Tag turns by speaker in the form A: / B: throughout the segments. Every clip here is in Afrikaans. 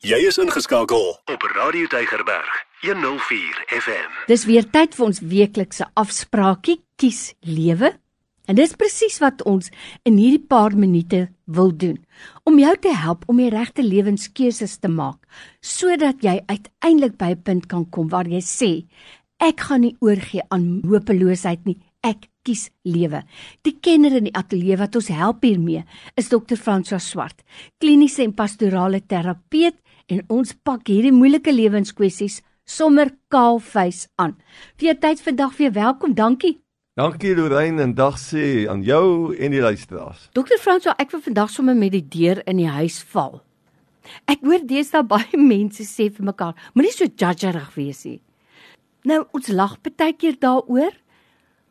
A: Jy is ingeskakel op Radio Deigerberg 104 FM.
B: Dis weer tyd vir ons weeklikse afspraakie Kies Lewe. En dis presies wat ons in hierdie paar minute wil doen. Om jou te help om die regte lewenskeuses te maak sodat jy uiteindelik by 'n punt kan kom waar jy sê ek gaan nie oorgee aan hopeloosheid nie. Ek kies lewe. Die kenner in die ateljee wat ons help hiermee is dokter François Swart, kliniese en pastorale terapeut en ons pak hierdie moeilike lewenskwessies sommer kaalvuis aan. Vir jou tyd vandag weer welkom. Dankie.
C: Dankie Lorraine en dag sê aan jou en die luisteraars.
B: Dokter François, ek wil vandag sommer met die deur in die huis val. Ek hoor deesdae baie mense sê vir mekaar, moenie so judgerig wees nie. Nou ons lag baie keer daaroor,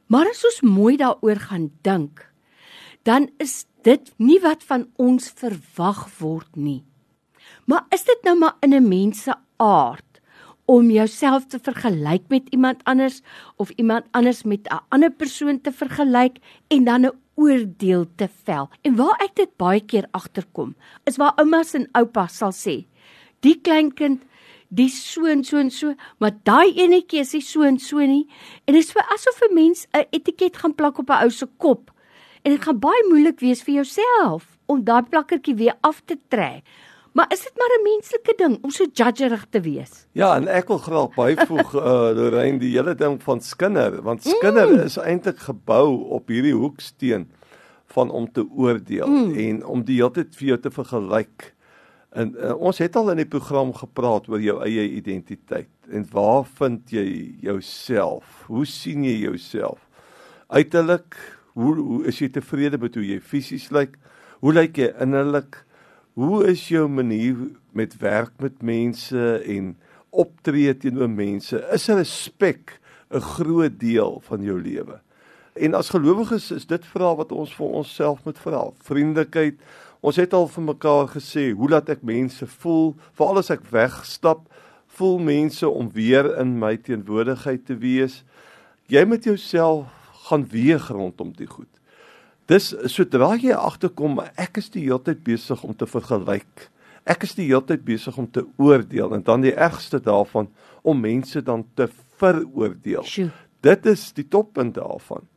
B: Maar as ons mooi daaroor gaan dink, dan is dit nie wat van ons verwag word nie. Maar is dit nou maar in 'n mens se aard om jouself te vergelyk met iemand anders of iemand anders met 'n ander persoon te vergelyk en dan 'n oordeel te vel? En waar ek dit baie keer agterkom, is waar oumas en oupas sal sê, die kleinkind die so en so en so, maar daai enetjie is nie so en so nie. En dit is vir asof 'n mens 'n etiket gaan plak op 'n ou se kop. En dit gaan baie moeilik wees vir jouself om daai plakkertjie weer af te trek. Maar is dit maar 'n menslike ding om so judgerig te wees?
C: Ja, en ek wil graag byvoeg uh Lorraine die hele ding van Skinner, want Skinner mm. is eintlik gebou op hierdie hoeksteen van om te oordeel mm. en om die hele tyd vir jou te vergelyk En uh, ons het al in die program gepraat oor jou eie identiteit en waar vind jy jouself? Hoe sien jy jouself? Uiterlik, hoe, hoe is jy tevrede met hoe jy fisies lyk? Hoe lyk jy innerlik? Hoe is jou manier met werk met mense en optree teenoor mense? Is respek 'n groot deel van jou lewe? En as gelowiges is dit vrae wat ons vir onsself moet vra. Vriendelikheid Ons het al vir mekaar gesê, hoe laat ek mense voel? Veral as ek wegstap, voel mense om weer in my teenwoordigheid te wees. Jy moet jouself gaan weeg rondom die goed. Dis sodra jy agterkom, ek is die hele tyd besig om te vergelyk. Ek is die hele tyd besig om te oordeel en dan die ergste daarvan om mense dan te veroordeel.
B: Sjoe.
C: Dit is die toppunt daarvan.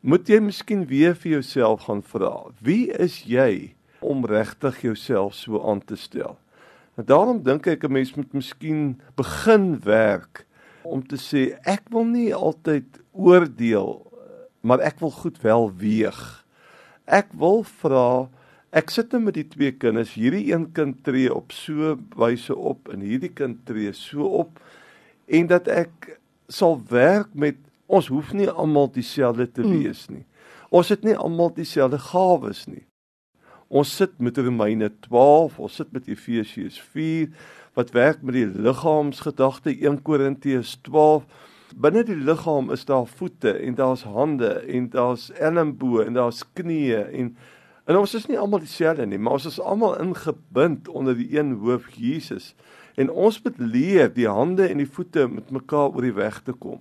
C: Moet jy miskien weer vir jouself gaan vra, wie is jy? om regtig jouself so aan te stel. En daarom dink ek 'n mens moet miskien begin werk om te sê ek wil nie altyd oordeel maar ek wil goed wel weeg. Ek wil vra ek sit nou met die twee kinders, hierdie een kind tree op so wyse op en hierdie kind tree so op en dat ek sal werk met ons hoef nie almal dieselfde te mm. wees nie. Ons het nie almal dieselfde gawes nie. Ons sit met Romeine 12, ons sit met Efesiërs 4 wat werk met die liggaamsgedagte 1 Korintiërs 12. Binne die liggaam is daar voete en daar's hande en daar's elmboë en daar's knieë en en ons is nie almal dieselfde nie, maar ons is almal ingebind onder die een hoof Jesus. En ons moet leer die hande en die voete met mekaar oor die weg te kom.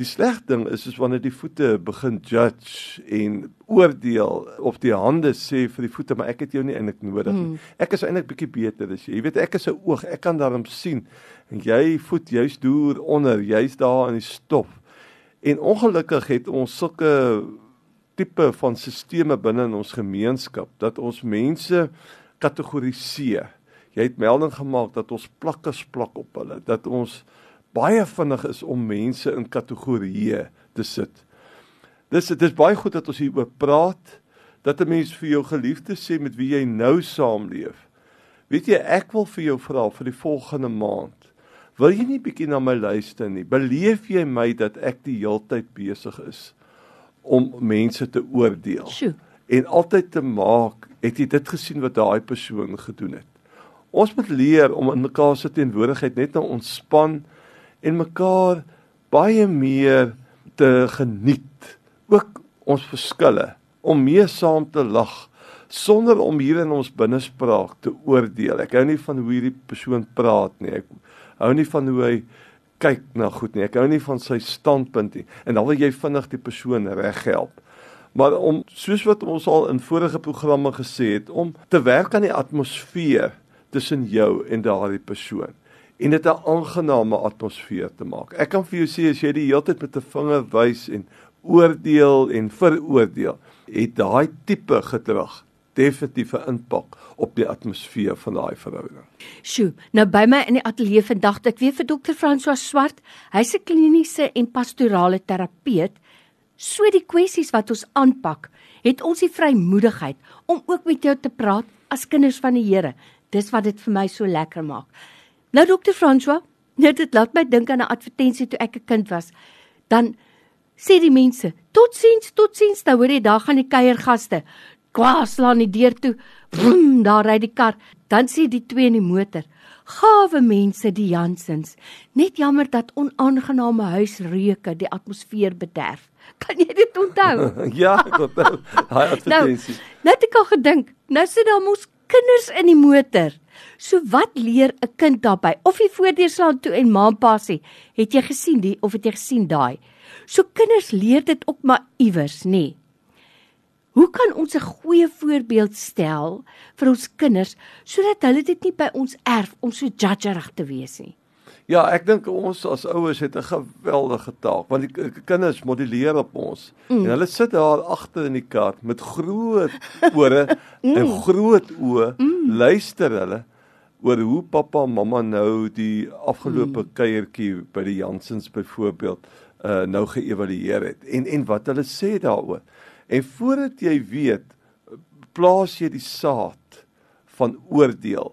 C: Die slegte ding is is wanneer die voete begin judge en oordeel of die hande sê vir die voete maar ek het jou nie eintlik nodig nie. Hmm. Ek is eintlik bietjie beter as jy. Jy weet ek is 'n oog, ek kan daarom sien. En jy voet jy's deur onder, jy's daar in die stof. En ongelukkig het ons sulke tipe van sisteme binne in ons gemeenskap dat ons mense kategoriseer. Jy het melding gemaak dat ons plakkers plak op hulle, dat ons baie vinnig is om mense in kategorieë te sit. Dis dit is baie goed dat ons hieroor praat dat 'n mens vir jou geliefde sê met wie jy nou saamleef. Weet jy, ek wil vir jou vra vir die volgende maand. Wil jy nie bietjie na my luister nie? Beleef jy my dat ek die heeltyd besig is om mense te oordeel?
B: Sjoe.
C: En altyd te maak, het jy dit gesien wat daai persoon gedoen het? Ons moet leer om in mekaar se teenwoordigheid net nou ontspan en mekaar baie meer te geniet. Ook ons verskille om mee saam te lag sonder om hier in ons binnespraak te oordeel. Ek hou nie van hoe hierdie persoon praat nie. Ek hou nie van hoe hy kyk na goed nie. Ek hou nie van sy standpunt nie. En dan wil jy vinnig die persoon reghelp. Maar om soos wat ons al in vorige programme gesê het om te werk aan die atmosfeer tussen jou en daardie persoon en dit 'n aangename atmosfeer te maak. Ek kan vir jou sê as jy die hele tyd met 'n vinger wys en oordeel en veroordeel, het daai tipe gedrag definitief 'n impak op die atmosfeer van daai verhouding.
B: Sjoe, nou by my in die ateljee vandag ek weer vir dokter François Swart. Hy's 'n kliniese en pastorale terapeut. So die kwessies wat ons aanpak, het ons die vrymoedigheid om ook met jou te praat as kinders van die Here. Dis wat dit vir my so lekker maak. Nou dokter François, net dit laat my dink aan 'n advertensie toe ek 'n kind was. Dan sê die mense, "Totsiens, totsiens." Nou hoor jy, daar gaan die kuiergaste. Kwaas slaan die deur toe. Vroom, daar ry die kar. Dan sê die twee in die motor, "Gawe mense, die Jansens. Net jammer dat onaangename huisreuke die atmosfeer bederf." Kan jy dit onthou?
C: ja, ek onthou daai advertensie.
B: Nou, nou het ek al gedink, nou sit daar mos kinders in die motor. So wat leer 'n kind daarbey? Of jy voordeur slaan toe en ma en pa sê, "Het jy gesien die of het jy gesien daai?" So kinders leer dit ook maar iewers, nê? Nee. Hoe kan ons 'n goeie voorbeeld stel vir ons kinders sodat hulle dit nie by ons erf om so judgerig te wees nie?
C: Ja, ek dink ons as ouers het 'n geweldige taak want die kinders modelleer op ons mm. en hulle sit daar agter in die kar met groot ore mm. en groot oë mm. luister hulle oor hoe pappa en mamma nou die afgelope mm. kuiertjie by die Jansens byvoorbeeld uh, nou geëvalueer het en en wat hulle sê daaroor. En voordat jy weet, plaas jy die saad van oordeel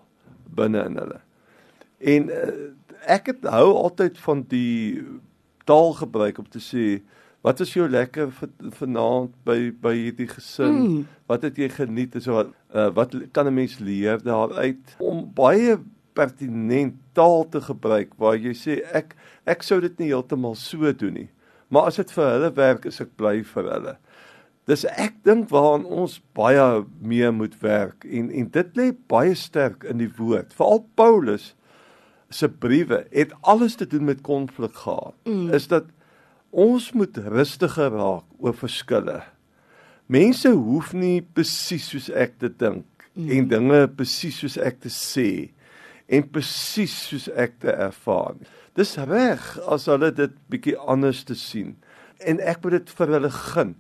C: binne in hulle. En uh, ek het hou altyd van die taal gebruik om te sê wat is jou lekker vanaand by by hierdie gesin? Mm. Wat het jy geniet en so wat uh, wat kan 'n mens leer daaruit om baie pertinent taal te gebruik waar jy sê ek ek sou dit nie heeltemal so doen nie. Maar as dit vir hulle werk, is ek bly vir hulle. Dis ek dink waaraan ons baie meer moet werk en en dit lê baie sterk in die woord. Veral Paulus se briewe het alles te doen met konflik gehad. Mm. Is dat ons moet rustiger raak oor verskille. Mense hoef nie presies soos ek te dink mm. en dinge presies soos ek te sê en presies soos ek te ervaar. Dis reg as hulle dit bietjie anders te sien. En ek moet dit vir hulle gun.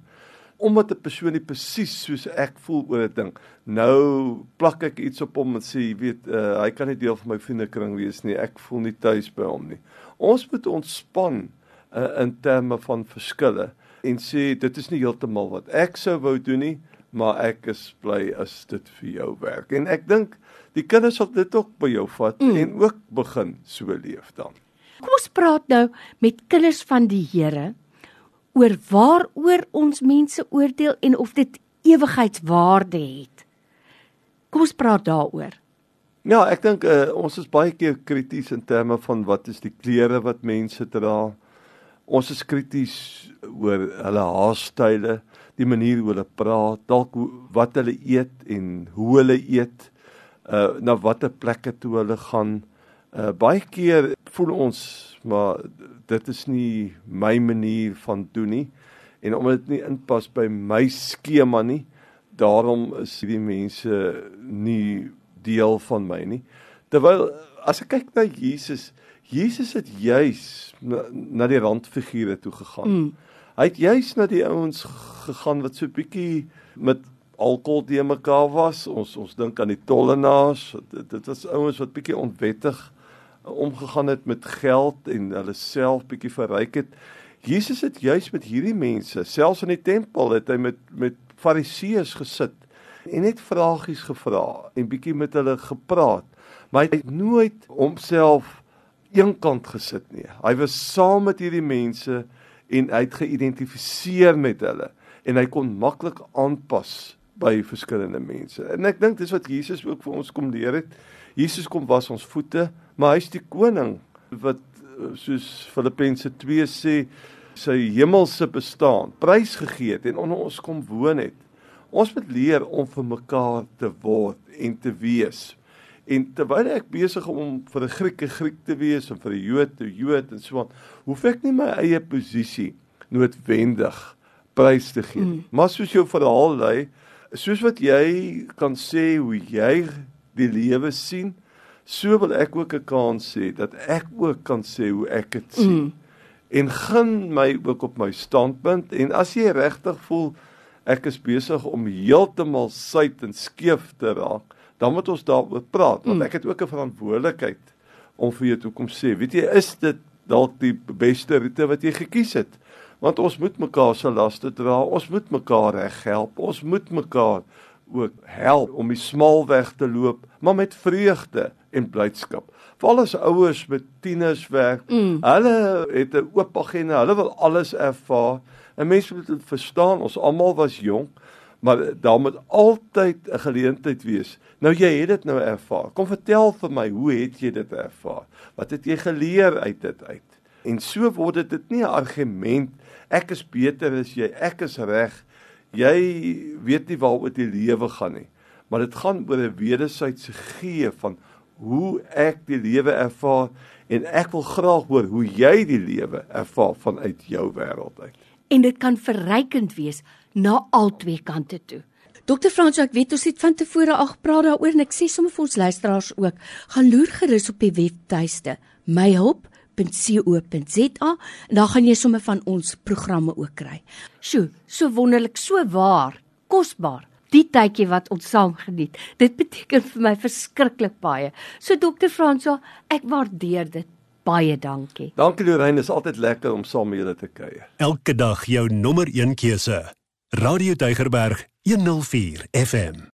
C: Omdat 'n persoon nie presies soos ek voel oor 'n ding. Nou plak ek iets op hom en sê, jy weet, uh, hy kan nie deel van my vriendekring wees nie. Ek voel nie tuis by hom nie. Ons moet ontspan uh, in terme van verskille en sê dit is nie heeltemal wat ek sou wou doen nie, maar ek is bly as dit vir jou werk. En ek dink die kinders sal dit ook by jou vat mm. en ook begin so leef dan.
B: Kom ons praat nou met kinders van die Here oor waaroor ons mense oordeel en of dit ewigheidswaarde het. Kom ons praat daaroor.
C: Ja, ek dink uh, ons is baie keer krities in terme van wat is die klere wat mense dra. Ons is krities oor hulle haarstyle, die manier hoe hulle praat, dalk wat hulle eet en hoe hulle eet, uh na watter plekke toe hulle gaan. Uh baie keer voel ons maar dit is nie my manier van doen nie en omdat dit nie inpas by my skema nie daarom is hierdie mense nie deel van my nie terwyl as ek kyk na Jesus Jesus het juis na, na die randfigure toe gegaan mm. hy het juis na die ouens gegaan wat so bietjie met alkohol te mekaar was ons ons dink aan die tollenaars dit, dit was ouens wat bietjie onwettig omgegaan het met geld en hulle self bietjie verryk het. Jesus het juis met hierdie mense, selfs in die tempel het hy met met fariseërs gesit en net vragies gevra en bietjie met hulle gepraat. Maar hy het nooit homself eenkant gesit nie. Hy was saam met hierdie mense en hy het geïdentifiseer met hulle en hy kon maklik aanpas by verskillende mense. En ek dink dis wat Jesus ook vir ons kom leer het. Jesus kom was ons voete, maar hy's die koning wat soos Filippense 2 sê sy hemelse bestaan prys gegee het en onder ons kom woon het. Ons moet leer om vir mekaar te word en te wees. En terwyl ek besig om vir 'n Griek 'n Griek te wees en vir 'n Jood 'n Jood en so aan, hoef ek nie my eie posisie noodwendig prys te gee nie. Mm. Maar soos jou verhaal lei, soos wat jy kan sê hoe jy die lewe sien, So wil ek ook 'n kans sê dat ek ook kan sê hoe ek dit sien. Mm. En gun my ook op my standpunt en as jy regtig voel ek is besig om heeltemal suid en skeef te raak, dan moet ons daaroor praat want mm. ek het ook 'n verantwoordelikheid om vir jou toe kom sê, weet jy, is dit dalk die beste roete wat jy gekies het? Want ons moet mekaar se laste dra, ons moet mekaar reghelp, ons moet mekaar ook help om die smal weg te loop, maar met vreugde en blydskap. Veral as ouers met tieners werk, mm. hulle het 'n oop agenda, hulle wil alles ervaar. En mense moet verstaan, ons almal was jonk, maar daar moet altyd 'n geleentheid wees. Nou jy het dit nou ervaar. Kom vertel vir my, hoe het jy dit ervaar? Wat het jy geleer uit dit uit? En so word dit nie 'n argument ek is beter as jy, ek is reg jy weet nie waaroor die lewe gaan nie. Maar dit gaan oor 'n wederwysige gee van hoe ek die lewe ervaar en ek wil graag hoor hoe jy die lewe ervaar vanuit jou wêreld uit.
B: En dit kan verrykend wees na albei kante toe. Dokter Frans, ek weet ons het van tevore al gepraat daaroor en ek sê sommer vir ons luisteraars ook, gaan loer gerus op die webtuiste myhulp www.co.za en dan gaan jy sommer van ons programme ook kry. Sjoe, so wonderlik, so waar, kosbaar. Die tydjie wat ons saam geniet. Dit beteken vir my verskriklik baie. So dokter Franso, ek waardeer dit. Baie dankie.
C: Dankie Lorraine, is altyd lekker om saam met julle te kuier.
A: Elke dag jou nommer 1 keuse. Radio Deugerberg 104 FM.